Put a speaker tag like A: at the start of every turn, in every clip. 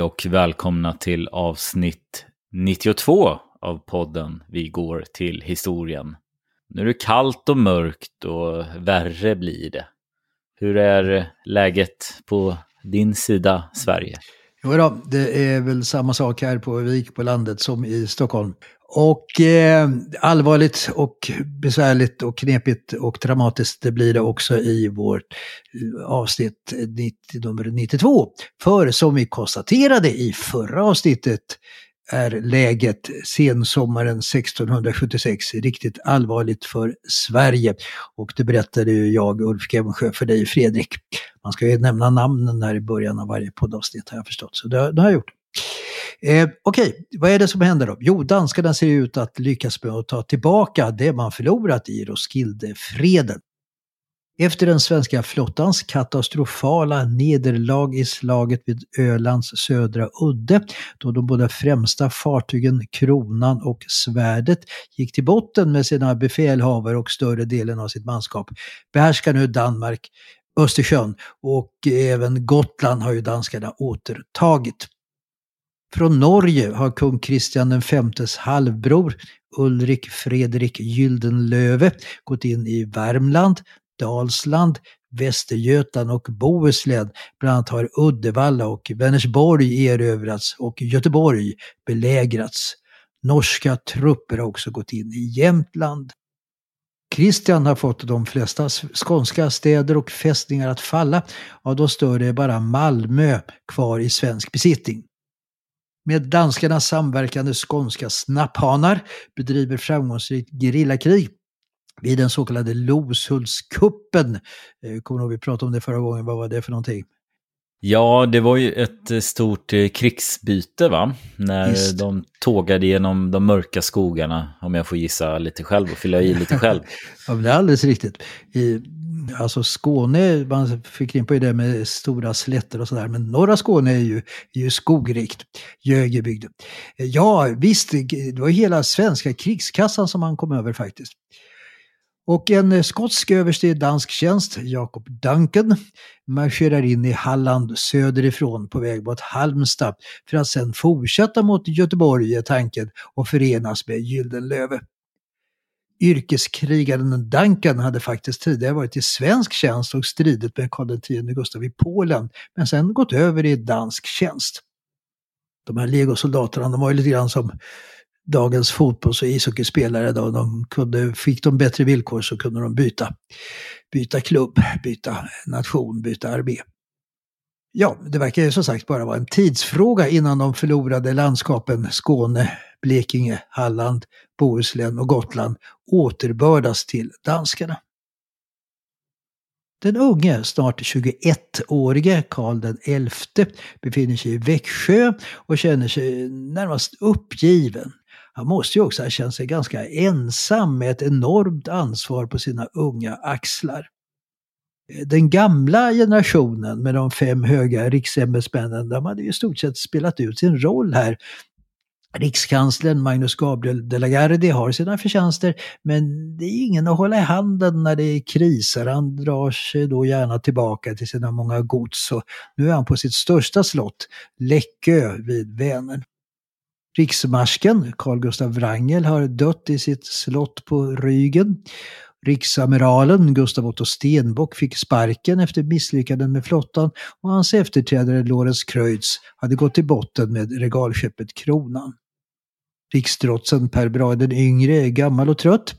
A: Hej och välkomna till avsnitt 92 av podden Vi går till historien. Nu är det kallt och mörkt och värre blir det. Hur är läget på din sida Sverige?
B: Jo då, det är väl samma sak här på Vik på landet som i Stockholm. Och eh, allvarligt och besvärligt och knepigt och dramatiskt det blir det också i vårt eh, avsnitt 90, nummer 92. För som vi konstaterade i förra avsnittet är läget sensommaren 1676 riktigt allvarligt för Sverige. Och det berättade ju jag, Ulf Gemsjö, för dig Fredrik. Man ska ju nämna namnen här i början av varje poddavsnitt har jag förstått, så det, det har jag gjort. Eh, Okej, okay. vad är det som händer då? Jo, danskarna ser ut att lyckas med att ta tillbaka det man förlorat i Roskildefreden. Efter den svenska flottans katastrofala nederlag i slaget vid Ölands södra udde, då de båda främsta fartygen Kronan och Svärdet gick till botten med sina befälhavare och större delen av sitt manskap, behärskar nu Danmark Östersjön och även Gotland har ju danskarna återtagit. Från Norge har kung Kristian Vs halvbror Ulrik Fredrik Gyldenlöve gått in i Värmland, Dalsland, Västergötland och Bohuslän. Bland annat har Uddevalla och Vänersborg erövrats och Göteborg belägrats. Norska trupper har också gått in i Jämtland. Kristian har fått de flesta skånska städer och fästningar att falla. Av de större är bara Malmö kvar i svensk besittning. Med danskarna samverkande skånska snapphanar bedriver framgångsrikt gerillakrig vid den så kallade Loshultskuppen. Eh, kommer ihåg vi pratade om det förra gången, vad var det för någonting?
A: Ja, det var ju ett eh, stort eh, krigsbyte va? När Just. de tågade genom de mörka skogarna, om jag får gissa lite själv och fylla i lite själv.
B: ja, det är alldeles riktigt. Alltså Skåne, man förknippar ju det med stora slätter och sådär, men norra Skåne är ju, är ju skogrikt. Jögebygd. Ja, visst, det var hela svenska krigskassan som man kom över faktiskt. Och en skotsk överste i dansk tjänst, Jacob Duncan, marscherar in i Halland söderifrån på väg mot Halmstad för att sedan fortsätta mot Göteborg är tanken och förenas med Gyldenlöve. Yrkeskrigaren Duncan hade faktiskt tidigare varit i svensk tjänst och stridit med Karl X Gustav i Polen, men sen gått över i dansk tjänst. De här legosoldaterna, de var ju lite grann som dagens fotbolls och ishockeyspelare. Då, de kunde, fick de bättre villkor så kunde de byta, byta klubb, byta nation, byta armé. Ja, det verkar ju som sagt bara vara en tidsfråga innan de förlorade landskapen Skåne, Blekinge, Halland, Bohuslän och Gotland återbördas till danskarna. Den unge, snart 21-årige Karl XI befinner sig i Växjö och känner sig närmast uppgiven. Han måste ju också ha känt sig ganska ensam med ett enormt ansvar på sina unga axlar. Den gamla generationen med de fem höga riksämbetsmännen, de hade ju i stort sett spelat ut sin roll här Rikskanslern Magnus Gabriel de la Gardie har sina förtjänster, men det är ingen att hålla i handen när det är kriser. Han drar sig då gärna tillbaka till sina många gods och nu är han på sitt största slott, Läckö vid Vänern. Riksmarsken Carl Gustav Wrangel har dött i sitt slott på Rygen. Riksamiralen Gustav Otto Stenbock fick sparken efter misslyckanden med flottan och hans efterträdare Lorenz Kreutz hade gått till botten med regalskeppet Kronan. Riksdrotsen Per Brahe den yngre är gammal och trött.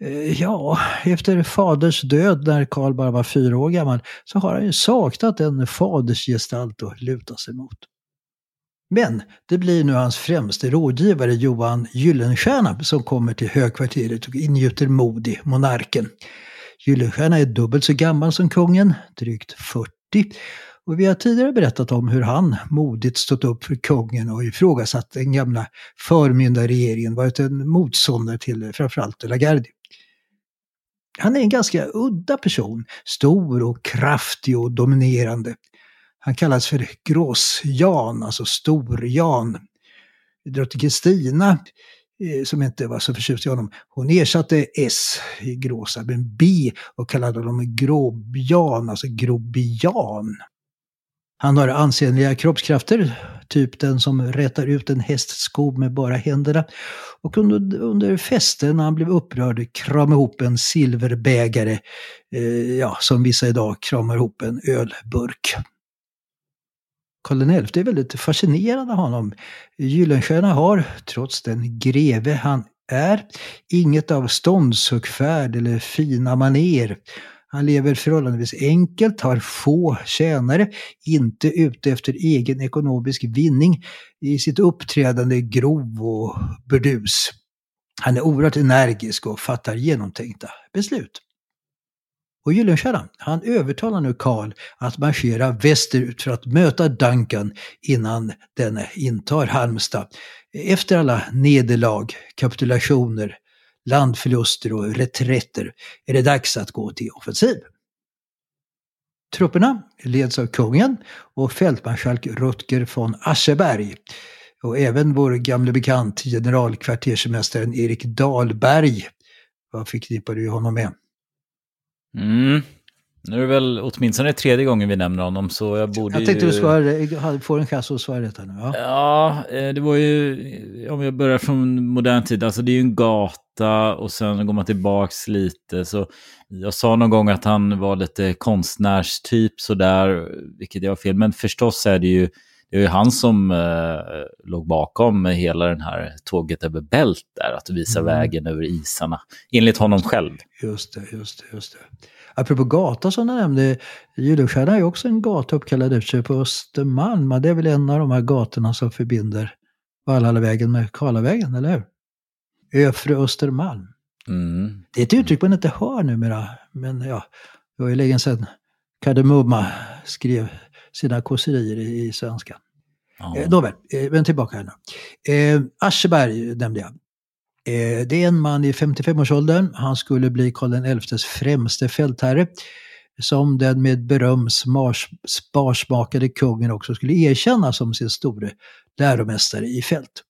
B: Eh, ja, efter faders död när Karl bara var fyra år gammal så har han ju saknat en fadersgestalt att luta sig mot. Men det blir nu hans främste rådgivare Johan Gyllenstierna som kommer till högkvarteret och ingjuter mod i monarken. Gyllenstierna är dubbelt så gammal som kungen, drygt 40. Och vi har tidigare berättat om hur han modigt stått upp för kungen och ifrågasatt den gamla förmyndarregeringen, varit en motståndare till framförallt de la Gardie. Han är en ganska udda person, stor och kraftig och dominerande. Han kallas för Grås-Jan, alltså Stor-Jan. Drottning Kristina, eh, som inte var så förtjust i honom, hon ersatte S i Gråsa med B och kallade honom Gråbjan, alltså Grobian. Han har ansenliga kroppskrafter, typ den som rätar ut en hästsko med bara händerna. Och under, under festen när han blev upprörd kramade ihop en silverbägare, eh, ja, som vissa idag kramar ihop en ölburk. Karl XI är väldigt fascinerad av honom. Gyllenstierna har, trots den greve han är, inget av ståndsuckfärd eller fina maner. Han lever förhållandevis enkelt, har få tjänare, inte ute efter egen ekonomisk vinning, i sitt uppträdande grov och burdus. Han är oerhört energisk och fattar genomtänkta beslut. Och Gyllenstierna, han övertalar nu Karl att marschera västerut för att möta Duncan innan denne intar Halmstad. Efter alla nederlag, kapitulationer, landförluster och reträtter är det dags att gå till offensiv. Trupperna leds av kungen och fältmarskalk Rutger von Ascheberg. Och även vår gamle bekant generalkvartersmästaren Erik Dahlberg. Vad förknippar du honom med?
A: Mm. Nu är det väl åtminstone tredje gången vi nämner honom så jag borde
B: Jag tänkte
A: ju...
B: du får en chans att svara här nu. Ja.
A: Ja, eh, det var ju, om jag börjar från modern tid, alltså det är ju en gata och sen går man tillbaks lite. Så jag sa någon gång att han var lite konstnärstyp sådär, vilket jag har fel. Men förstås är det ju, det är ju han som eh, låg bakom hela den här tåget över Bält där, att visa
B: Mm.
A: vägen över isarna. Enligt honom själv.
B: Just det, just det, just det. Apropå gata som du nämnde, Gyllenstierna är ju också en gata uppkallad efter sig på Östermalm. Det är väl en av de här gatorna som förbinder Valhallavägen med Karlavägen, eller hur? Övre Östermalm.
A: Mm.
B: Det är ett uttryck man inte hör numera, men ja, det var ju länge sedan Kardemumma skrev sina kåserier i, i svenska.
A: Ja.
B: Eh, Nåväl, eh, men tillbaka här nu. Eh, Ascheberg nämnde jag. Eh, det är en man i 55-årsåldern. Han skulle bli Karl XIs främste fältherre. Som den med beröm smars, sparsmakade kungen också skulle erkänna som sin store läromästare i fält.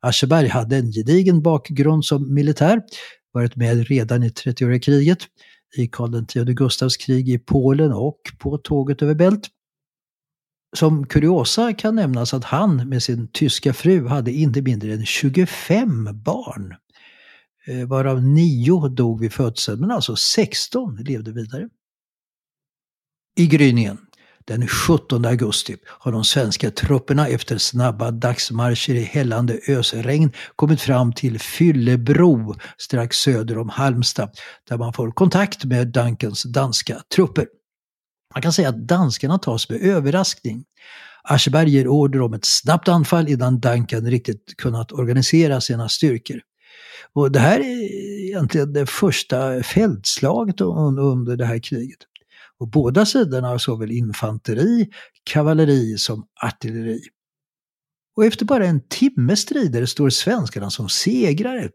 B: Ascheberg hade en gedigen bakgrund som militär, varit med redan i 30-åriga kriget, i Karl X Gustavs krig i Polen och på tåget över Bält. Som kuriosa kan nämnas att han med sin tyska fru hade inte mindre än 25 barn. Eh, varav nio dog vid födseln, men alltså 16 levde vidare. I gryningen den 17 augusti har de svenska trupperna efter snabba dagsmarscher i hällande ösregn kommit fram till Fyllebro strax söder om Halmstad där man får kontakt med Duncans danska trupper. Man kan säga att danskarna tas med överraskning. Ascheberg ger order om ett snabbt anfall innan Duncan riktigt kunnat organisera sina styrkor. Och det här är egentligen det första fältslaget under det här kriget. Och båda sidorna har såväl infanteri, kavalleri som artilleri. Och efter bara en timme strider står svenskarna som segrare.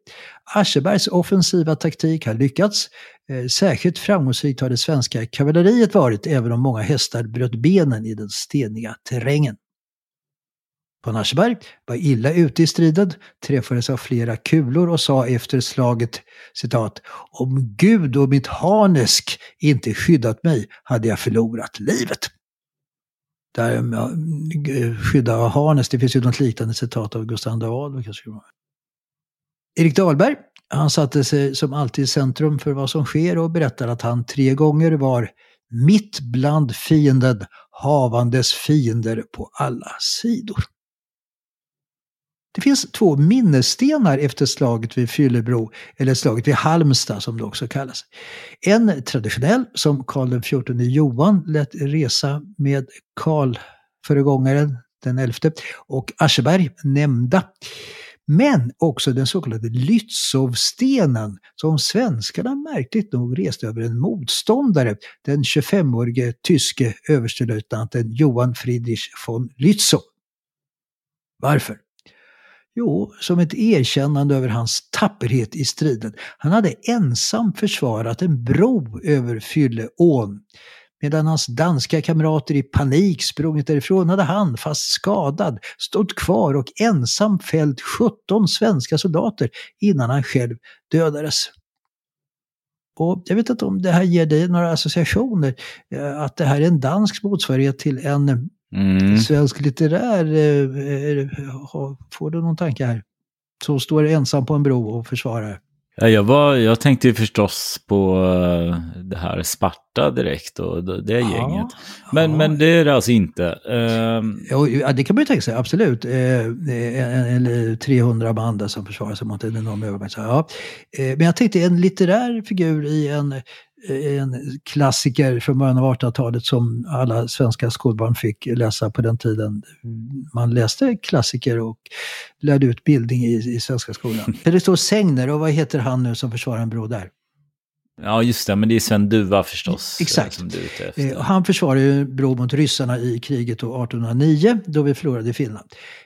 B: Aschebergs offensiva taktik har lyckats. Eh, särskilt framgångsrikt har det svenska kavalleriet varit, även om många hästar bröt benen i den steniga terrängen. Von Ascheberg var illa ute i striden, träffades av flera kulor och sa efter slaget citat Om Gud och mitt harnesk inte skyddat mig hade jag förlorat livet. Där skydda harnes, det finns ju något liknande citat av Gustav II Adolf. Erik Dahlberg, han satte sig som alltid i centrum för vad som sker och berättar att han tre gånger var mitt bland fienden, havandes fiender på alla sidor. Det finns två minnesstenar efter slaget vid Fyllebro, eller slaget vid Halmstad som det också kallas. En traditionell som Karl XIV Johan lät resa med Karl föregångaren den elfte och Ascheberg nämnda. Men också den så kallade Lützowstenen som svenskarna märkligt nog reste över en motståndare, den 25-årige tyske överstelöjtnanten Johan Friedrich von Lützow. Varför? Jo, som ett erkännande över hans tapperhet i striden. Han hade ensam försvarat en bro över Fylleån. Medan hans danska kamrater i panik sprungit därifrån hade han, fast skadad, stått kvar och ensam fällt 17 svenska soldater innan han själv dödades. Och jag vet inte om det här ger dig några associationer, eh, att det här är en dansk motsvarighet till en Mm. Svensk litterär, eh, eh, får du någon tanke här? Som står ensam på en bro och försvarar.
A: Ja, jag, var, jag tänkte ju förstås på eh, det här Sparta direkt och det ja, gänget. Men, ja. men det är det alltså inte.
B: Uh... Ja, det kan man ju tänka sig, absolut. Eller 300 band som försvarar sig mot en enorm övermakt. Ja. Men jag tänkte en litterär figur i en en klassiker från början av 1800-talet som alla svenska skolbarn fick läsa på den tiden. Man läste klassiker och lärde ut bildning i, i svenska skolan. Det står Sängner och vad heter han nu som försvarar en bro där?
A: Ja, just det, men det är Sven Duva förstås.
B: Exakt. Eh, han försvarade ju bro mot ryssarna i kriget 1809 då vi förlorade Finland.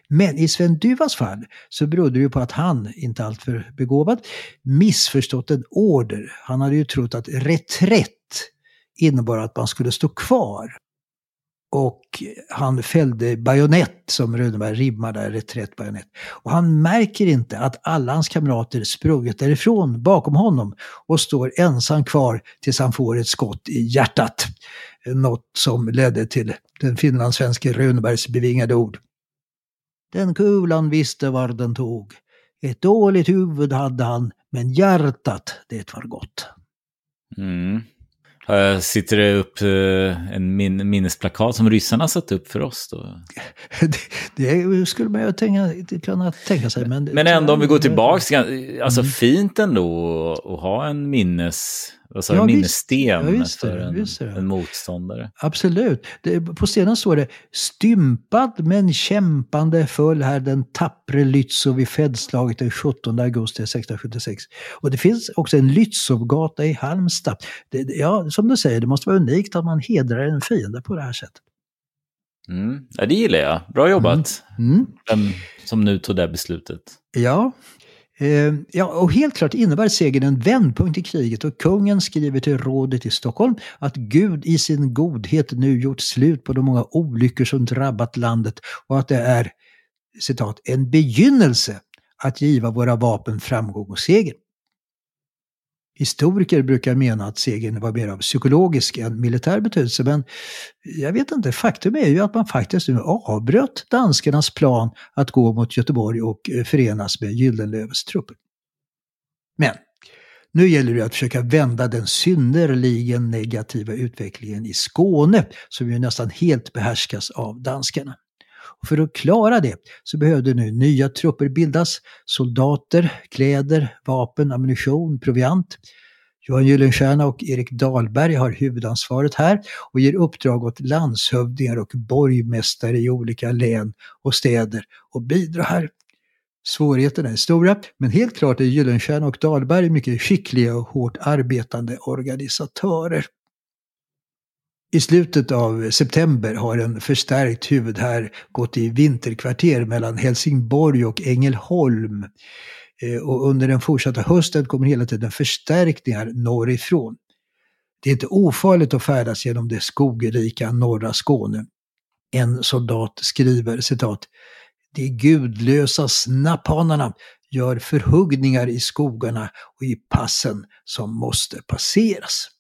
B: Men i Sven Duvas fall så berodde det ju på att han, inte alltför begåvad, missförstått en order. Han hade ju trott att reträtt innebar att man skulle stå kvar. Och han fällde bajonett, som Runeberg rimmar där, reträtt bajonett. Och han märker inte att alla hans kamrater sprungit därifrån bakom honom och står ensam kvar tills han får ett skott i hjärtat. Något som ledde till den finlandssvenske Runebergs bevingade ord. Den kulan visste var den tog. Ett dåligt huvud hade han, men hjärtat, det var gott.
A: Mm. Sitter det upp eh, en min minnesplakat som ryssarna satt upp för oss då?
B: det, det skulle man ju tänka, kunna tänka sig. Men,
A: men ändå om vi går tillbaka, alltså mm. fint ändå att ha en minnes vad ja, minnessten ja, för en, en, motståndare.
B: Absolut. Det, på scenen står det stympad men kämpande föll här den tappre Lützow vid fältslaget den 17 augusti 1676. Och det finns också en Lützowgata i Halmstad. Det, ja, som du säger, det måste vara unikt att man hedrar en fiende på det här sättet.
A: Mm. Ja, det gillar jag. Bra jobbat. Mm. Mm. Vem som nu tog det beslutet.
B: Ja, Eh, ja, och helt klart innebär segern en vändpunkt i kriget och kungen skriver till rådet i Stockholm att Gud i sin godhet nu gjort slut på de många olyckor som drabbat landet och att det är citat, en begynnelse att giva våra vapen framgång och seger. Historiker brukar mena att segern var mer av psykologisk än militär betydelse, men jag vet inte, faktum är ju att man faktiskt nu avbröt danskarnas plan att gå mot Göteborg och eh, förenas med Gyldenlövs trupper. Men nu gäller det att försöka vända den synnerligen negativa utvecklingen i Skåne, som ju nästan helt behärskas av danskarna. Och för att klara det så behövde nu nya trupper bildas, soldater, kläder, vapen, ammunition, proviant. Johan Gyllenstierna och Erik Dahlberg har huvudansvaret här och ger uppdrag åt landshövdingar och borgmästare i olika län och städer och bidra här. Svårigheterna är stora, men helt klart är Gyllenstierna och Dahlberg mycket skickliga och hårt arbetande organisatörer. I slutet av september har en förstärkt huvudhär gått i vinterkvarter mellan Helsingborg och Ängelholm. Eh, och under den fortsatta hösten kommer hela tiden förstärkningar norrifrån. Det är inte ofarligt att färdas genom det skogrika norra Skåne. En soldat skriver citat De gudlösa snapphanarna gör förhuggningar i skogarna och i passen som måste passeras.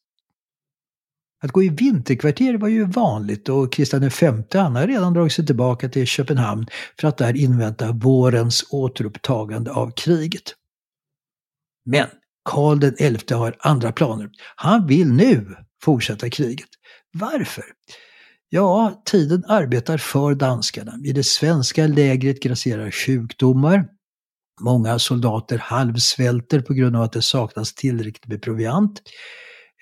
B: Att gå i vinterkvarter var ju vanligt och Kristian V han har redan dragit sig tillbaka till Köpenhamn för att där invänta vårens återupptagande av kriget. Men Karl XI har andra planer. Han vill nu fortsätta kriget. Varför? Ja, tiden arbetar för danskarna. I det svenska lägret grasserar sjukdomar. Många soldater halvsvälter på grund av att det saknas tillräckligt med proviant.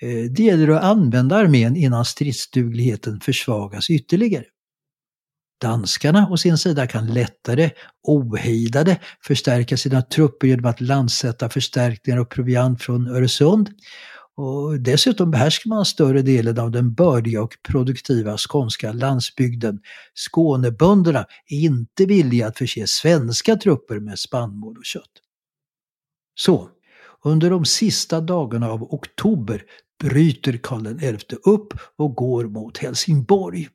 B: Eh, det gäller att använda armén innan stridsdugligheten försvagas ytterligare. Danskarna å sin sida kan lättare, ohejdade, förstärka sina trupper genom att landsätta förstärkningar och proviant från Öresund. Och dessutom behärskar man större delen av den bördiga och produktiva skånska landsbygden. Skånebönderna är inte villiga att förse svenska trupper med spannmål och kött. Så, under de sista dagarna av oktober bryter Karl XI upp och går mot Helsingborg.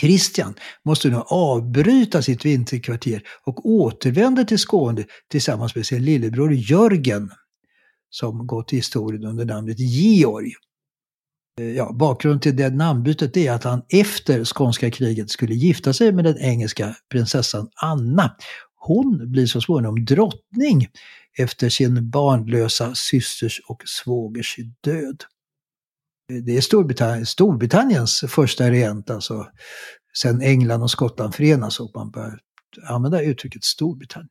B: Kristian måste nu avbryta sitt vinterkvarter och återvänder till Skåne tillsammans med sin lillebror Jörgen, som gått till historien under namnet Georg. Eh, ja, bakgrunden till det namnbytet är att han efter skånska kriget skulle gifta sig med den engelska prinsessan Anna. Hon blir så småningom drottning efter sin barnlösa systers och svågers död. Det är Storbritannien, Storbritanniens första regent, alltså sen England och Skottland förenas och man börjar använda uttrycket Storbritannien.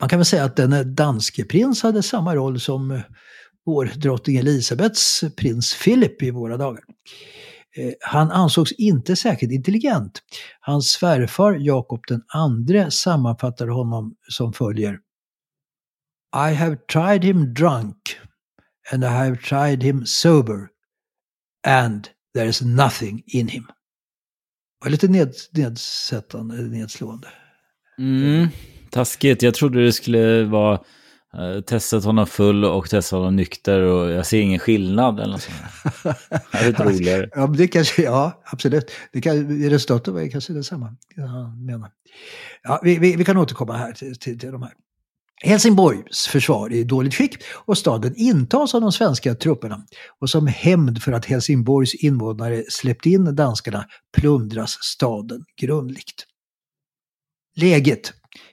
B: Man kan väl säga att den danske prins hade samma roll som eh, vår drottning Elisabets prins Philip i våra dagar. Eh, han ansågs inte särskilt intelligent. Hans svärfar Jakob II sammanfattade honom som följer. I have tried him drunk and I have tried him sober and there is nothing in him. Det var lite ned, nedsättande, nedslående.
A: Mm, taskigt. Jag trodde det skulle vara uh, testat honom full och testat honom nykter och jag ser ingen skillnad eller något sånt. det är lite roligare.
B: Ja, det kanske, ja absolut. Det kan, resultatet var det kanske detsamma. Ja, menar. Ja, vi, vi, vi kan återkomma här till, till, till de här. Helsingborgs försvar är i dåligt skick och staden intas av de svenska trupperna. Och som hämnd för att Helsingborgs invånare släppt in danskarna plundras staden grundligt. Läget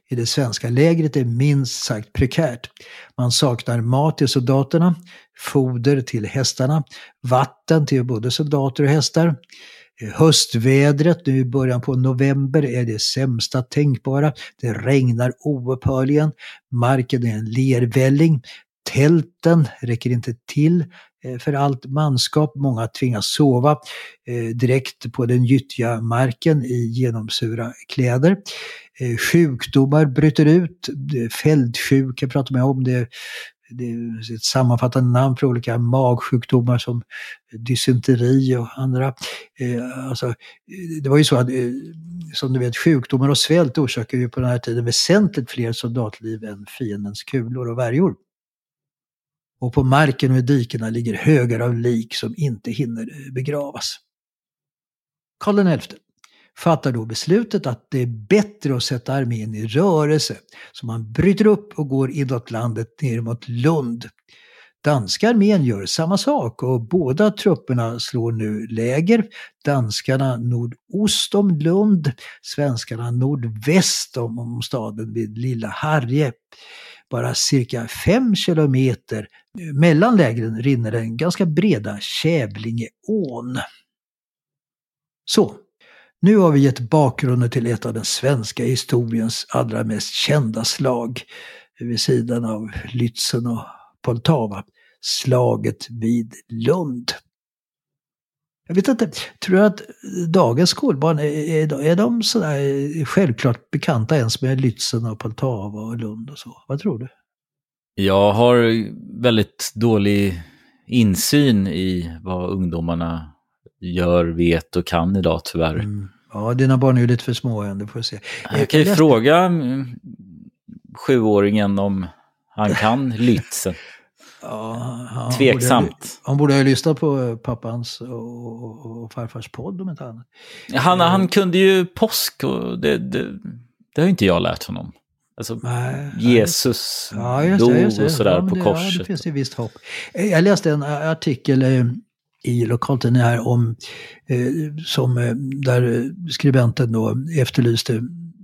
B: i det svenska lägret är minst sagt prekärt. Man saknar mat till soldaterna, foder till hästarna, vatten till både soldater och hästar. Höstvädret nu i början på november är det sämsta tänkbara. Det regnar oupphörligen. Marken är en lervälling. Tälten räcker inte till eh, för allt manskap. Många tvingas sova eh, direkt på den gyttja marken i genomsura kläder. Eh, sjukdomar bryter ut. Fältsjuka pratar man om. Det det är ett sammanfattande namn för olika magsjukdomar som dysenteri och andra. Eh, alltså, det var ju så att, eh, som du vet, sjukdomar och svält orsakar ju på den här tiden väsentligt fler soldatliv än fiendens kulor och värjor. Och på marken och i dikena ligger högar av lik som inte hinner begravas. Karl XI fattar då beslutet att det är bättre att sätta armén i rörelse. Så man bryter upp och går inåt landet ner mot Lund. Danska armén gör samma sak och båda trupperna slår nu läger. Danskarna nordost om Lund, svenskarna nordväst om staden vid Lilla Harrie. Bara cirka fem kilometer mellan lägren rinner den ganska breda Kävlingeån. Så, nu har vi gett bakgrunden till ett av den svenska historiens allra mest kända slag vid sidan av Lützen och Poltava. Slaget vid Lund. Jag vet inte, tror du att dagens skolbarn, är, är de sådär självklart bekanta ens med Lützen och Poltava och Lund och så? Vad tror du?
A: Jag har väldigt dålig insyn i vad ungdomarna gör, vet och kan idag tyvärr. Mm.
B: Ja, dina barn är ju lite för små än, det får se.
A: Jag kan ju läste... fråga mm, sjuåringen om han kan Lützen.
B: Ja,
A: Tveksamt.
B: Borde, han borde ha lyssnat på pappans och, och farfars podd om inte annat.
A: Han, han kunde ju påsk och det, det, det har inte jag lärt honom. Alltså, nej, Jesus ja, dog och sådär ja, på
B: det,
A: korset.
B: Ja, det finns ju visst hopp. Eh, jag läste en artikel eh, i lokaltidningen här om, eh, som, eh, där skribenten då efterlyste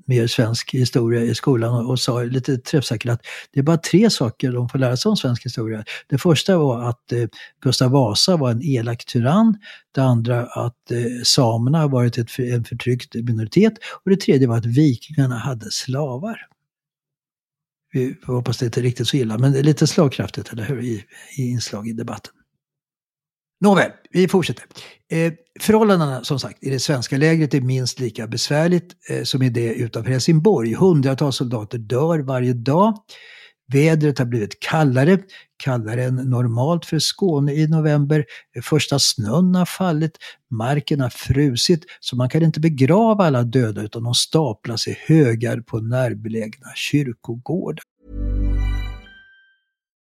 B: mer svensk historia i skolan och, sa lite träffsäkert att det är bara tre saker de får lära sig om svensk historia. Det första var att eh, Gustav Vasa var en elak tyrann. Det andra att eh, samerna har varit ett, en förtryckt minoritet. Och det tredje var att vikingarna hade slavar. Vi hoppas det inte är riktigt så illa, men det är lite slagkraftigt, eller hur, i, i inslag i debatten. Nåväl, vi fortsätter. Eh, förhållandena som sagt i det svenska lägret är minst lika besvärligt eh, som i det utanför Helsingborg. Hundratals soldater dör varje dag. Vädret har blivit kallare, kallare än normalt för Skåne i november. Första snön har fallit, marken har frusit, så man kan inte begrava alla döda utan de staplas i högar på närbelägna kyrkogårdar.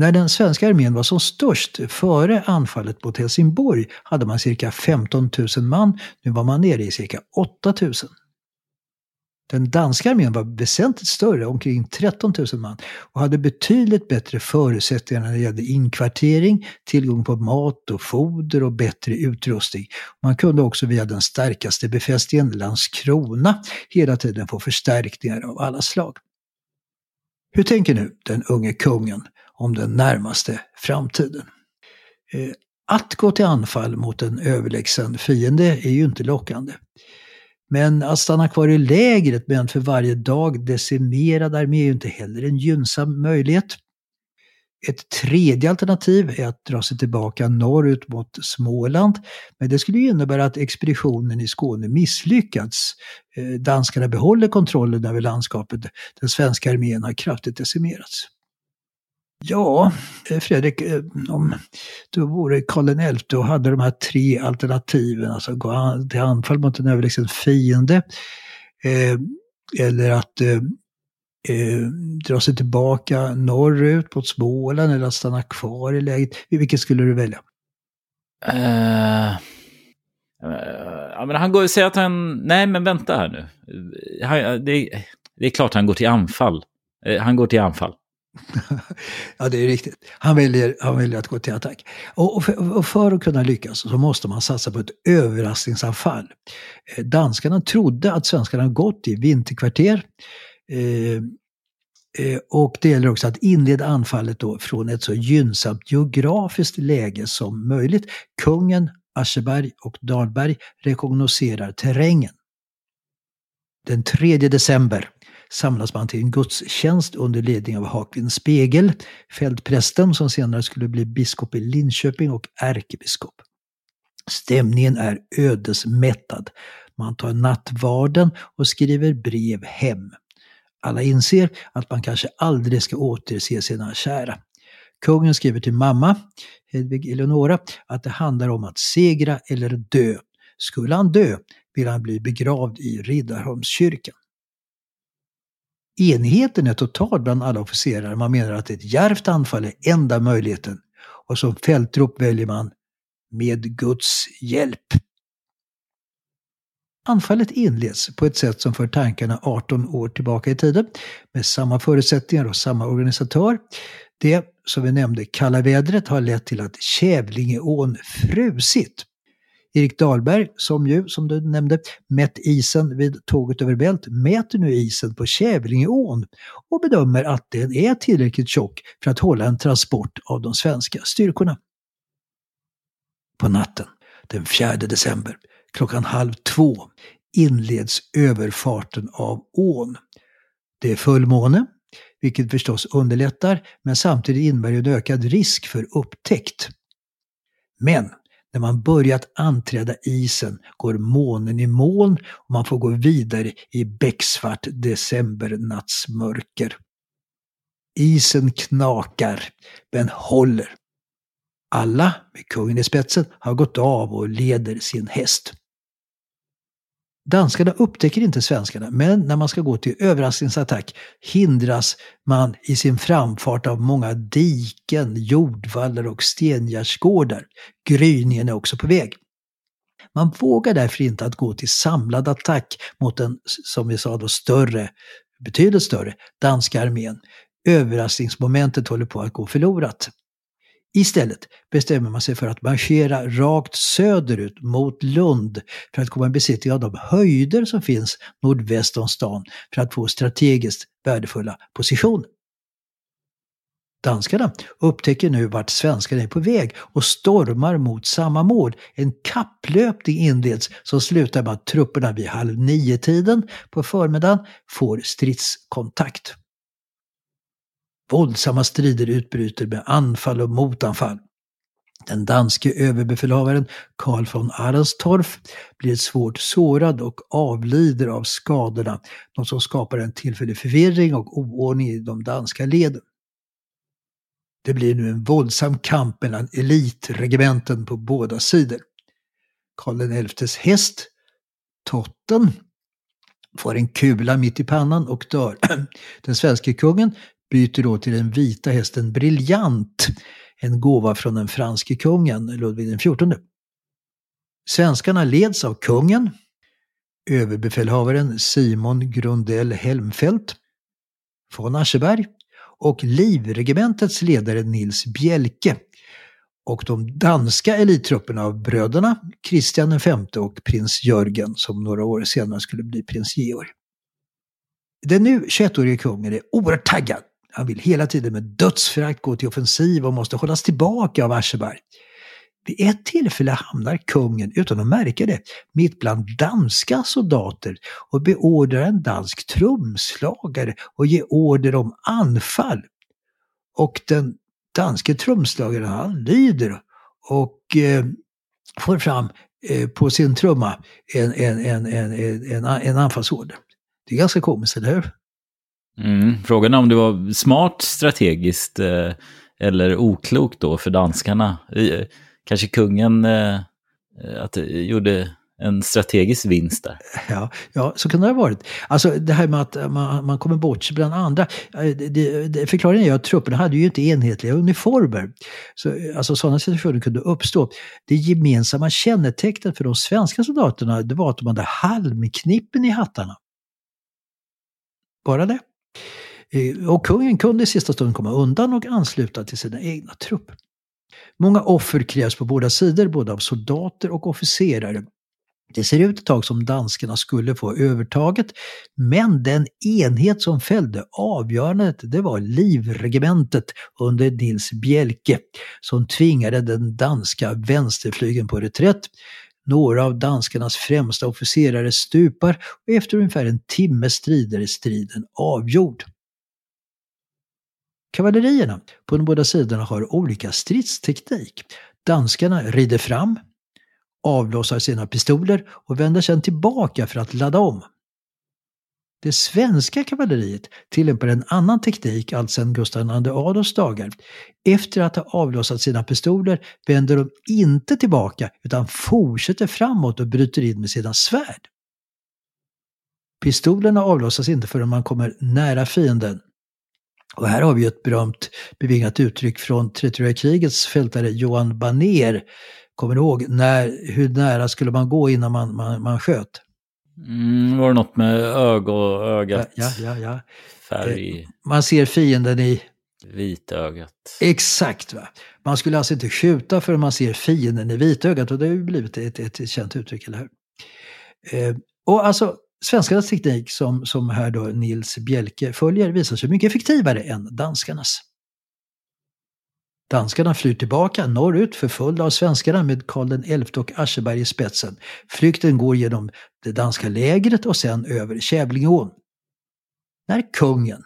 B: När den svenska armén var som störst före anfallet mot Helsingborg hade man cirka 15 000 man. Nu var man nere i cirka 8 000. Den danska armén var väsentligt större, omkring 13 000 man, och hade betydligt bättre förutsättningar när det gällde inkvartering, tillgång på mat och foder och bättre utrustning. Man kunde också via den starkaste befästningen, Landskrona, hela tiden få förstärkningar av alla slag. Hur tänker nu den unge kungen om den närmaste framtiden? Eh, att gå till anfall mot en överlägsen fiende är ju inte lockande. Men att stanna kvar i lägret med en för varje dag decimerad armé är ju inte heller en gynnsam möjlighet. Ett tredje alternativ är att dra sig tillbaka norrut mot Småland. Men det skulle innebära att expeditionen i Skåne misslyckats. Eh, danskarna behåller kontrollen över landskapet. Den svenska armén har kraftigt decimerats. Ja, eh, Fredrik, eh, om du vore Karl XI och hade de här tre alternativen, alltså gå till anfall mot en överlägsen fiende, eh, eller att eh, eh, dra sig tillbaka norrut mot Småland eller att stanna kvar i läget. Vilket skulle du välja? Uh,
A: ja, men han går och säger att han... Nej, men vänta här nu. Han, det, det är klart han går till anfall. Han går till anfall.
B: ja, det är riktigt. Han väljer, han väljer att gå till attack. Och, för, och för att kunna lyckas så måste man satsa på ett överraskningsanfall. Eh, danskarna trodde att svenskarna gått i vinterkvarter. Eh, eh, och det gäller också att inleda anfallet då från ett så gynnsamt geografiskt läge som möjligt. Kungen, Ascheberg och Dahlberg rekognoserar terrängen. Den 3 december samlas man till en gudstjänst under ledning av Haklin Spegel, fältprästen som senare skulle bli biskop i Linköping och ärkebiskop. Stämningen är ödesmättad. Man tar nattvarden och skriver brev hem. Alla inser att man kanske aldrig ska återse sina kära. Kungen skriver till mamma, Hedvig Eleonora, att det handlar om att segra eller dö. Skulle han dö vill han bli begravd i Riddarholmskyrkan. Enigheten är total bland alla officerare. Man menar att ett djärvt anfall är enda möjligheten. Och som fältrop väljer man med Guds hjälp. Anfallet inleds på ett sätt som för tankarna 18 år tillbaka i tiden med samma förutsättningar och samma organisatör. Det, som vi nämnde, kalla vädret har lett till att Kävlingeån frusit. Erik Dahlberg, som ju, som du nämnde, mätt isen vid tåget över Bält, mäter nu isen på Kävlingeån och bedömer att den är tillräckligt tjock för att hålla en transport av de svenska styrkorna. På natten den 4 december klockan halv två inleds överfarten av ån. Det är fullmåne, vilket förstås underlättar, men samtidigt innebär en ökad risk för upptäckt. Men när man börjat anträda isen går månen i moln och man får gå vidare i becksvart decembernattsmörker. Isen knakar, men håller. Alla, med kungen i spetsen, har gått av och leder sin häst. Danskarna upptäcker inte svenskarna, men när man ska gå till överraskningsattack hindras man i sin framfart av många diken, jordvallar och stengärdsgårdar. Gryningen är också på väg. Man vågar därför inte att gå till samlad attack mot den, som vi sa då, större, betydligt större, danska armén. Överraskningsmomentet håller på att gå förlorat. Istället bestämmer man sig för att marschera rakt söderut mot Lund för att komma i besittning av de höjder som finns nordväst om stan för att få strategiskt värdefulla positioner. Danskarna upptäcker nu vart svenskarna är på väg och stormar mot samma mål. En kapplöpning inleds som slutar med att trupperna vid halv nio-tiden på förmiddagen får stridskontakt. Våldsamma strider utbryter med anfall och motanfall. Den danske överbefälhavaren Karl von Arenstorff blir svårt sårad och avlider av skadorna, något som skapar en tillfällig förvirring och oordning i de danska leden. Det blir nu en våldsam kamp mellan elitregementen på båda sidor. Karl XIs häst, Totten, får en kula mitt i pannan och dör. Den svenske kungen byter då till den vita hästen Briljant, en gåva från den franske kungen Ludvig XIV. Svenskarna leds av kungen, överbefälhavaren Simon Grundell Helmfelt von Ascheberg och livregementets ledare Nils Bjelke och de danska elittrupperna av bröderna Kristian V och prins Jörgen som några år senare skulle bli prins Georg. Den nu 21-årige kungen är oerhört taggad han vill hela tiden med dödsförakt gå till offensiv och måste hållas tillbaka av Ascheberg. Vid ett tillfälle hamnar kungen, utan att märka det, mitt bland danska soldater och beordrar en dansk trumslagare och ger order om anfall. Och den danske trumslagaren han lyder och eh, får fram eh, på sin trumma en, en, en, en, en, en anfallsorder. Det är ganska komiskt, eller hur?
A: Mm. Frågan är om det var smart strategiskt eh, eller oklokt då för danskarna. Eh, kanske kungen eh, eh att, eh, gjorde en strategisk vinst där.
B: Ja, ja, så kan det ha varit. Alltså det här med att man, man kommer bort sig bland andra. Det, det, förklaringen är att trupperna hade ju inte enhetliga uniformer. Så, alltså sådana situationer kunde uppstå. Det gemensamma kännetecknet för de svenska soldaterna det var att de hade halmknippen i hattarna. Bara det. Eh, och kungen kunde i sista stund komma undan och ansluta till sina egna trupper. Många offer krävs på båda sidor, både av soldater och officerare. Det ser ut ett tag som danskarna skulle få övertaget, men den enhet som fällde avgörandet det var livregementet under Nils Bjelke som tvingade den danska vänsterflygeln på reträtt. Några av danskarnas främsta officerare stupar och efter ungefär en timme strider är striden avgjord. Kavallerierna på de båda sidorna har olika stridsteknik. Danskarna rider fram, avlossar sina pistoler och vänder sedan tillbaka för att ladda om. Det svenska kavalleriet tillämpar en annan teknik alltsedan Gustav II Adolfs dagar. Efter att ha avlossat sina pistoler vänder de inte tillbaka utan fortsätter framåt och bryter in med sina svärd. Pistolerna avlossas inte förrän man kommer nära fienden. Och här har vi ett berömt bevingat uttryck från 30 krigets fältare Johan Baner. Kommer du ihåg när, hur nära skulle man gå innan man, man, man sköt?
A: Mm, var det något med öga och ögat?
B: Ja, ja, ja.
A: Färg.
B: Eh, Man ser fienden i...
A: Vitögat.
B: Exakt. Va? Man skulle alltså inte skjuta förrän man ser fienden i vitögat och det har ju blivit ett, ett, ett känt uttryck, eller hur? Eh, och alltså, svenskarnas teknik som, som här då Nils Bjelke följer visar sig mycket effektivare än danskarnas. Danskarna flyr tillbaka norrut förföljda av svenskarna med Karl XI och Ascheberg i spetsen. Flykten går genom det danska lägret och sen över Kävlingeån. När kungen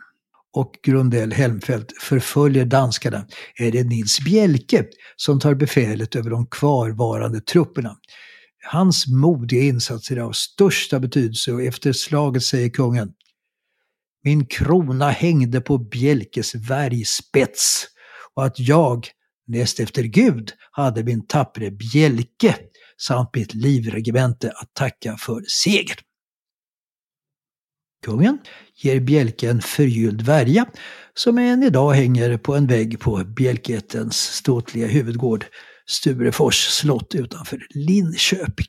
B: och Grundell Helmfelt förföljer danskarna är det Nils Bjelke som tar befälet över de kvarvarande trupperna. Hans modiga insatser är av största betydelse och efter slaget säger kungen Min krona hängde på Bjelkes värjspets och att jag, näst efter Gud, hade min tappre bjälke samt mitt livregemente att tacka för seger. Kungen ger bjälken en förgylld värja som än idag hänger på en vägg på bjälkättens ståtliga huvudgård Sturefors slott utanför Linköping.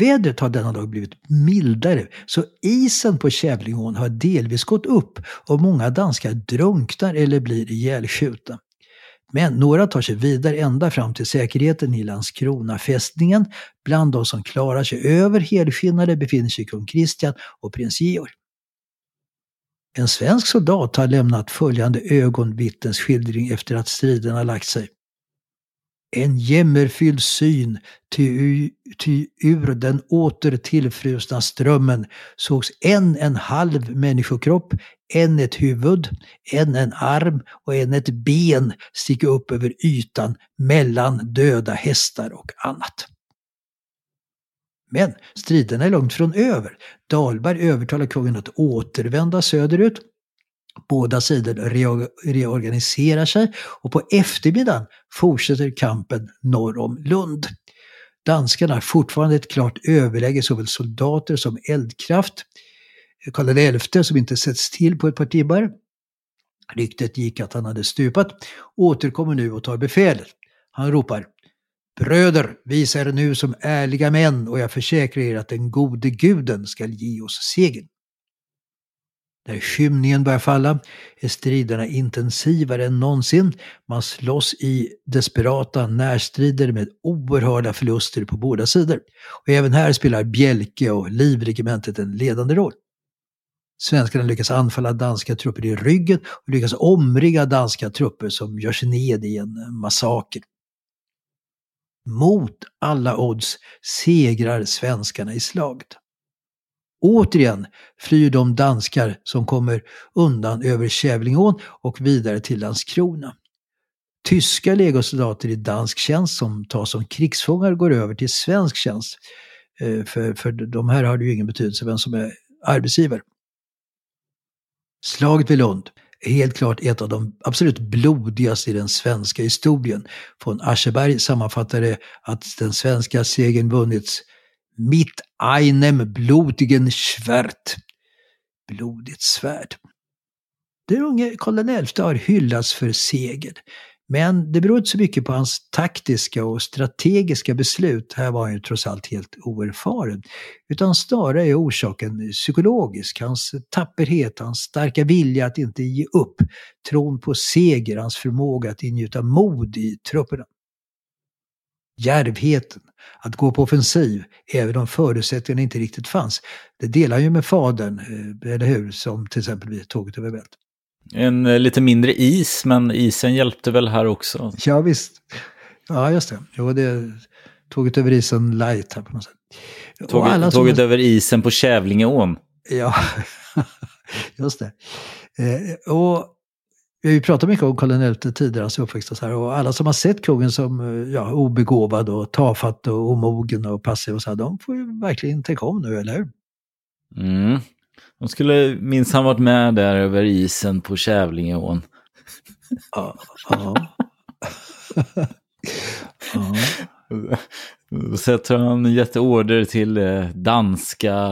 B: Vädret har denna dag blivit mildare, så isen på Kävlingeån har delvis gått upp och många danskar drunknar eller blir ihjälskjutna. Men några tar sig vidare ända fram till säkerheten i Landskronafästningen. Bland de som klarar sig över helskinnade befinner sig kung Kristian och prins Georg. En svensk soldat har lämnat följande ögonvittnesskildring efter att striden har lagt sig. En jämmerfylld syn, ty, ty ur den åter tillfrusna strömmen sågs en en halv människokropp, en ett huvud, en en arm och en ett ben sticka upp över ytan mellan döda hästar och annat. Men striderna är långt från över. Dahlberg övertalar kungen att återvända söderut Båda sidor reorganiserar sig och på eftermiddagen fortsätter kampen norr om Lund. Danskarna har fortfarande ett klart överläge såväl soldater som eldkraft. Karl XI, som inte sätts till på ett par timmar, ryktet gick att han hade stupat, återkommer nu och tar befälet. Han ropar Bröder, visa er nu som ärliga män och jag försäkrar er att den gode guden skall ge oss segern. När skymningen börjar falla är striderna intensivare än någonsin. Man slåss i desperata närstrider med oerhörda förluster på båda sidor. Och även här spelar Bjelke och Livregementet en ledande roll. Svenskarna lyckas anfalla danska trupper i ryggen och lyckas omringa danska trupper som gör sig ned i en massaker. Mot alla odds segrar svenskarna i slaget. Återigen flyr de danskar som kommer undan över Kävlingeån och vidare till Landskrona. Tyska legosoldater i dansk tjänst som tas som krigsfångar går över till svensk tjänst. Eh, för, för de här har det ju ingen betydelse vem som är arbetsgivare. Slaget vid Lund är helt klart ett av de absolut blodigaste i den svenska historien. Von Ascheberg sammanfattade att den svenska segern vunnits Mit einem blutigen Schwert. Blodigt svärd. Den unge Karl XI har hyllats för seger. Men det beror inte så mycket på hans taktiska och strategiska beslut, här var han ju trots allt helt oerfaren, utan snarare är orsaken psykologisk. Hans tapperhet, hans starka vilja att inte ge upp, tron på seger, hans förmåga att ingjuta mod i trupperna. Djärvheten, att gå på offensiv, även om förutsättningarna inte riktigt fanns. Det delar ju med fadern, eh, eller hur? Som till exempel vid tåget över Bält.
A: En eh, lite mindre is, men isen hjälpte väl här också?
B: Ja, visst. Ja, just det. Jo, det Tåget över isen light här på något sätt.
A: Tåget,
B: alla som-
A: tåget över isen på Kävlingeån.
B: Ja, just det. Eh, och vi har ju pratat mycket om Karl XI tidigare, hans uppväxt och så här. Och alla som har sett kungen som ja, obegåvad och tafatt och omogen och passiv och så här, de får ju verkligen tänka om nu, eller hur?
A: Mm. De skulle minsann varit med där över isen på Kävlingeån.
B: Ja. ja. ja.
A: Och jag han gett order till eh, danska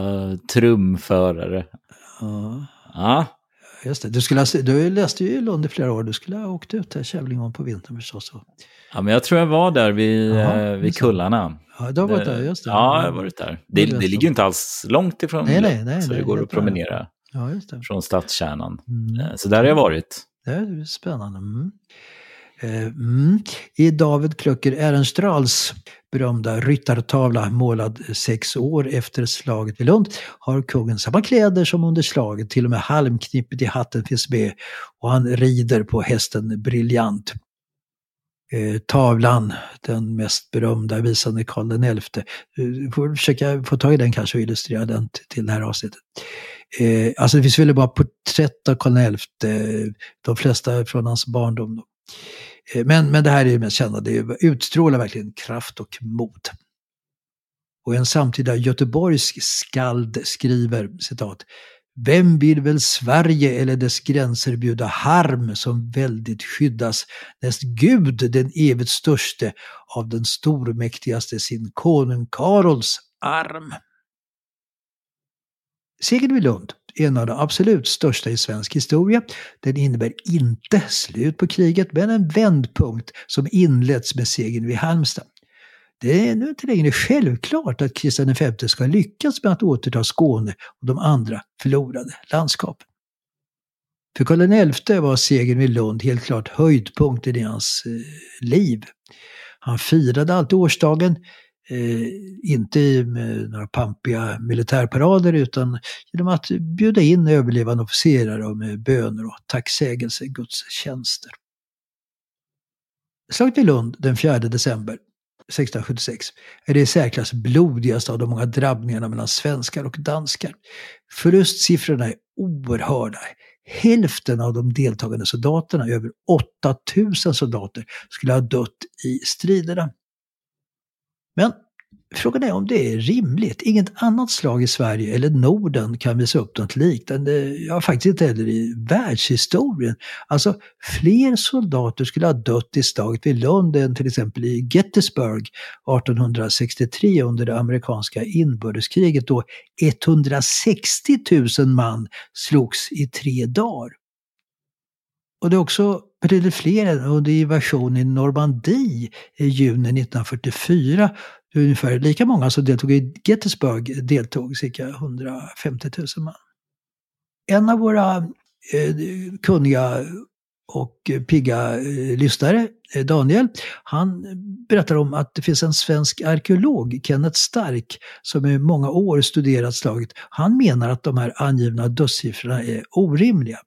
A: trumförare.
B: ja.
A: Ja,
B: Just det. Du, skulle du läste ju i Lund i flera år. Du skulle ha åkt ut till Kävlingeån på vintern förstås.
A: Ja men jag tror jag var där vid,
B: Jaha,
A: eh, vid kullarna.
B: Ja, du har varit där, just det.
A: Ja, jag har varit där. Det,
B: Det
A: ligger ju inte alls långt ifrån
B: Nej, nej, nej,
A: så det går att promenera.
B: Ja,
A: från stadskärnan.
B: Mm.
A: Eh, Så där har jag varit.
B: Det är spännande. Mm. Eh, Mm. I David Klöcker Ehrenstrahls berömda ryttartavla målad sex år efter slaget vid Lund har kungen samma kläder som under slaget, till och med halmknippet i hatten finns med och han rider på hästen Briljant. Eh, tavlan, den mest berömda visande Karl XI. Eh, du får försöka få tag i den kanske och illustrera den till, till det här avsnittet. Eh, alltså det finns väl bara porträtt av Karl XI, eh, de flesta från hans barndom. Då. Eh, men, men det här är det mest kända, det utstrålar verkligen kraft och mod. Och en samtida göteborgsk skald skriver, citat, vem vill väl Sverige eller dess gränser bjuda harm som väldigt skyddas, näst Gud den evigt störste av den stormäktigaste sin konung Karols arm. Segern vid Lund en av de absolut största i svensk historia. Den innebär inte slut på kriget, men en vändpunkt som inletts med segern vid Halmstad. Det är nu inte längre självklart att Kristian V ska lyckas med att återta Skåne och de andra förlorade landskapen. För Karl XI var segern vid Lund helt klart höjdpunkten i hans eh, liv. Han firade alltid årsdagen, eh, inte i eh, några pampiga militärparader utan genom att bjuda in överlevande officerare med böner och tacksägelse gudstjänster. Slaget vid Lund den 4 december 1676 är det i särklass blodigaste av de många drabbningarna mellan svenskar och danskar. Förlustsiffrorna är oerhörda. Hälften av de deltagande soldaterna, över 8000 soldater, skulle ha dött i striderna. Men frågan är om det är rimligt. Inget annat slag i Sverige eller Norden kan visa upp något liknande, ja faktiskt inte heller i världshistorien. Alltså fler soldater skulle ha dött i slaget vid Lund än till exempel i Gettysburg 1863 under det amerikanska inbördeskriget då 160 000 man slogs i tre dagar. Och det är också betydligt fler än under invasionen i Normandie i juni 1944. Ungefär lika många som deltog i Gettysburg deltog, cirka 150 000 man. En av våra eh, kunniga och pigga eh, lyssnare, eh, Daniel, han berättar om att det finns en svensk arkeolog, Kenneth Stark, som i många år studerat slaget. Han menar att de här angivna dödssiffrorna är orimliga.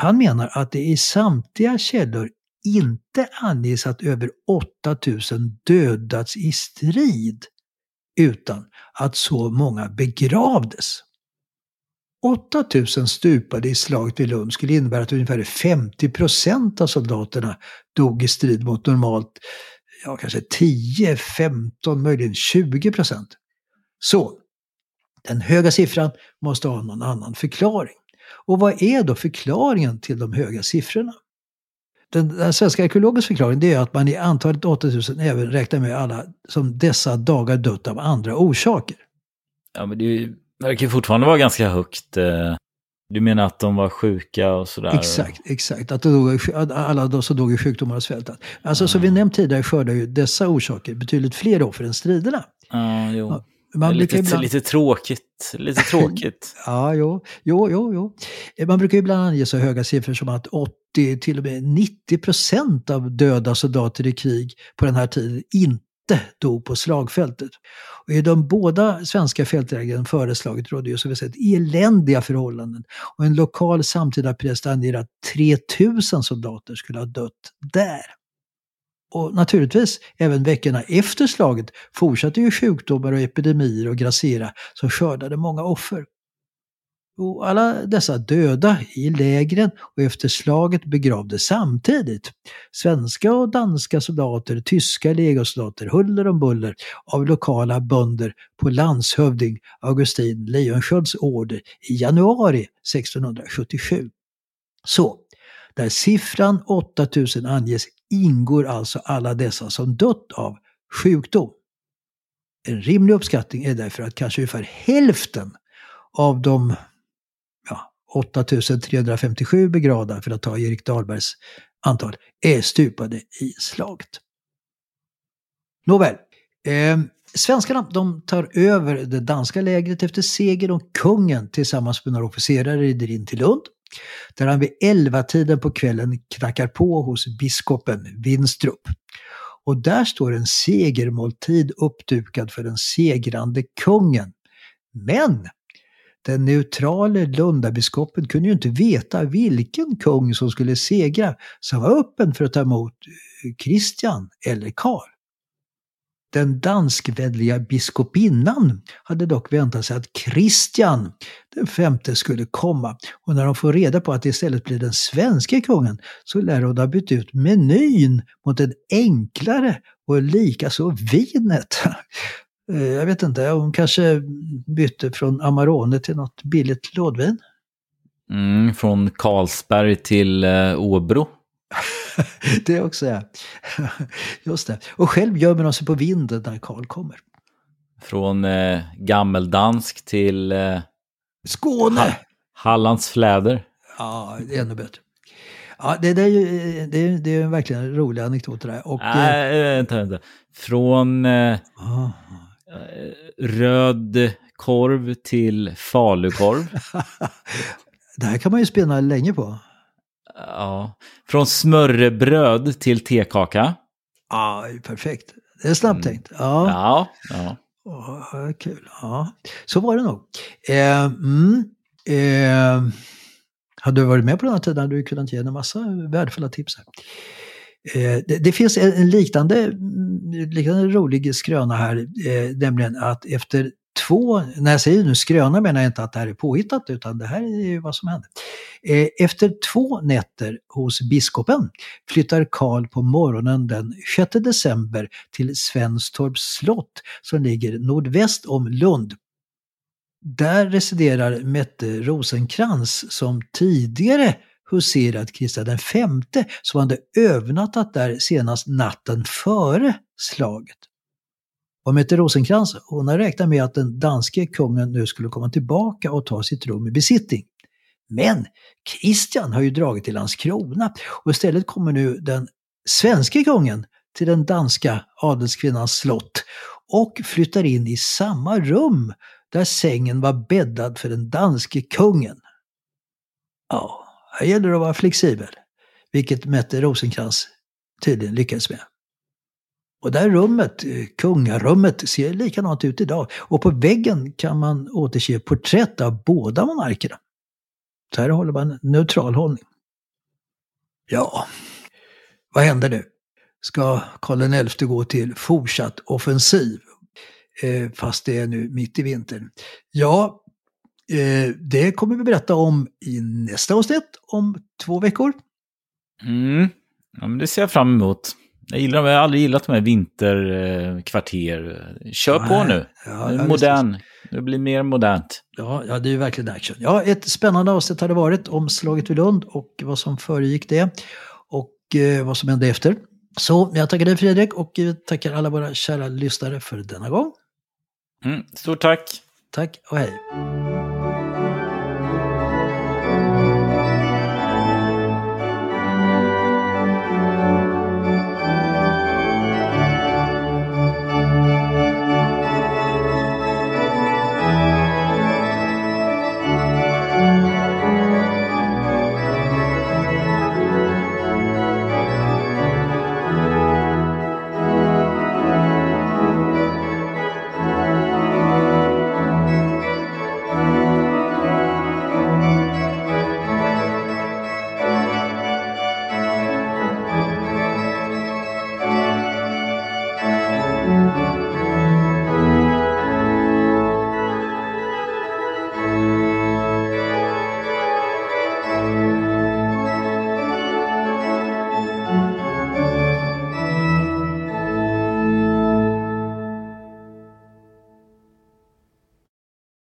B: Han menar att det i samtliga källor inte anges att över 8000 dödats i strid, utan att så många begravdes. 8000 stupade i slaget vid Lund skulle innebära att ungefär 50 procent av soldaterna dog i strid mot normalt ja, kanske 10, 15, möjligen 20 procent. Så, den höga siffran måste ha någon annan förklaring. Och vad är då förklaringen till de höga siffrorna? Den, den svenska arkeologens förklaring det är att man i antalet 8000 även räknar med alla som dessa dagar dött av andra orsaker.
A: Ja, men det verkar fortfarande vara ganska högt. eh. Du menar att de var sjuka och sådär?
B: Exakt, exakt. Att dog, att alla de som dog i sjukdomar och svältat. Alltså som vi nämnt tidigare skördar ju dessa orsaker betydligt fler offer än striderna.
A: Ja, jo.
B: Man
A: lite,
B: ibland...
A: lite tråkigt. Lite tråkigt.
B: Ja, jo, jo, jo, jo. Man brukar ibland ange så höga siffror som att 80, till och med 90 procent av döda soldater i krig på den här tiden inte dog på slagfältet. Och I de båda svenska fältlägren före slaget rådde ju som vi sett eländiga förhållanden. Och en lokal samtida präst anger att 3000 soldater skulle ha dött där. Och naturligtvis, även veckorna efter slaget fortsatte ju sjukdomar och epidemier att grassera som skördade många offer. Och alla dessa döda i lägren och efter slaget begravdes samtidigt. Svenska och danska soldater, tyska legosoldater, huller om buller av lokala bönder på landshövding Augustin Lejonskiölds order i januari 1677. Så, där siffran 8000 anges ingår alltså alla dessa som dött av sjukdom. En rimlig uppskattning är därför att kanske ungefär hälften av de 8357 begravda, för att ta Erik Dahlbergs antal, är stupade i slaget. Nåväl. Eh, svenskarna de tar över det danska lägret efter seger och kungen tillsammans med några officerare rider in till Lund. Där han vid 11-tiden på kvällen knackar på hos biskopen Winstrup. Och där står en segermåltid uppdukad för den segrande kungen. Men den neutrale Lundabiskopen kunde ju inte veta vilken kung som skulle segra, så han var öppen för att ta emot eh, Kristian eller Karl. Den danskvänliga biskopinnan hade dock väntat sig att Kristian den femte skulle komma. Och när de får reda på att det istället blir den svenska kungen så lär hon ha bytt ut menyn mot en enklare och likaså vinet. Eh, jag vet inte, hon kanske bytte från Amarone till något billigt lådvin.
A: Mm, från Carlsberg till eh, Åbro.
B: det också ja. Just det. Och själv gömmer de sig på vinden när Karl kommer.
A: Från eh, gammeldansk till... Eh,
B: Skåne! Ha
A: Hallands fläder.
B: Ja, det är ännu bättre. Ja, det, det, är, ju, det, är, det är verkligen en rolig anekdot det där. Och,
A: Nej, vänta, vänta. Från... Eh, Eh, röd korv till falukorv.
B: det här kan man ju spinna länge på.
A: Ja. Från smörrebröd till tekaka.
B: Ja, perfekt. Det är snabbt mm. tänkt. Ja.
A: Ja. ja.
B: Oh, kul. Ja. Så var det nog. Eh, mm, eh, hade du varit med på den här tiden hade du kunnat ge en massa värdefulla tips. Här. Eh, det, det, finns en, en, liknande, liknande rolig skröna här, eh, nämligen att efter två, när jag säger nu skröna menar jag inte att det här är påhittat utan det här är ju vad som hände. Eh, efter två nätter hos biskopen flyttar Karl på morgonen den 6 december till Svenstorps slott som ligger nordväst om Lund. Där residerar Mette Rosenkrans som tidigare huserat Kristian den femte som hade övernattat där senast natten före slaget. Och Mette Rosenkrantz, hon har räknat med att den danske kungen nu skulle komma tillbaka och ta sitt rum i besittning. Men Kristian har ju dragit till Landskrona och istället kommer nu den svenske kungen till den danska adelskvinnans slott och flyttar in i samma rum där sängen var bäddad för den danske kungen. Ja, här gäller det att vara flexibel, vilket Mette Rosenkrantz tydligen lyckades med. Och det här rummet, eh, kungarummet, ser likadant ut idag. Och på väggen kan man återse porträtt av båda monarkerna. Så här håller man en neutral hållning. Ja, vad händer nu? Ska Karl XI gå till fortsatt offensiv? Eh, fast det är nu mitt i vintern. Ja, Eh, det kommer vi berätta om i nästa avsnitt om två veckor.
A: Mm. Ja, men det ser jag fram emot. Jag, gillar, jag har aldrig gillat de här vinterkvarter. Kör ja, på nu. Ja, Modern. Det blir mer modernt.
B: Ja, ja, det är ju verkligen action. Ja, ett spännande avsnitt har det varit om slaget vid Lund och vad som föregick det. Och eh, vad som hände efter. Så jag tackar dig Fredrik och tackar alla våra kära lyssnare för denna gång.
A: Mm, stort tack.
B: Tack och hej.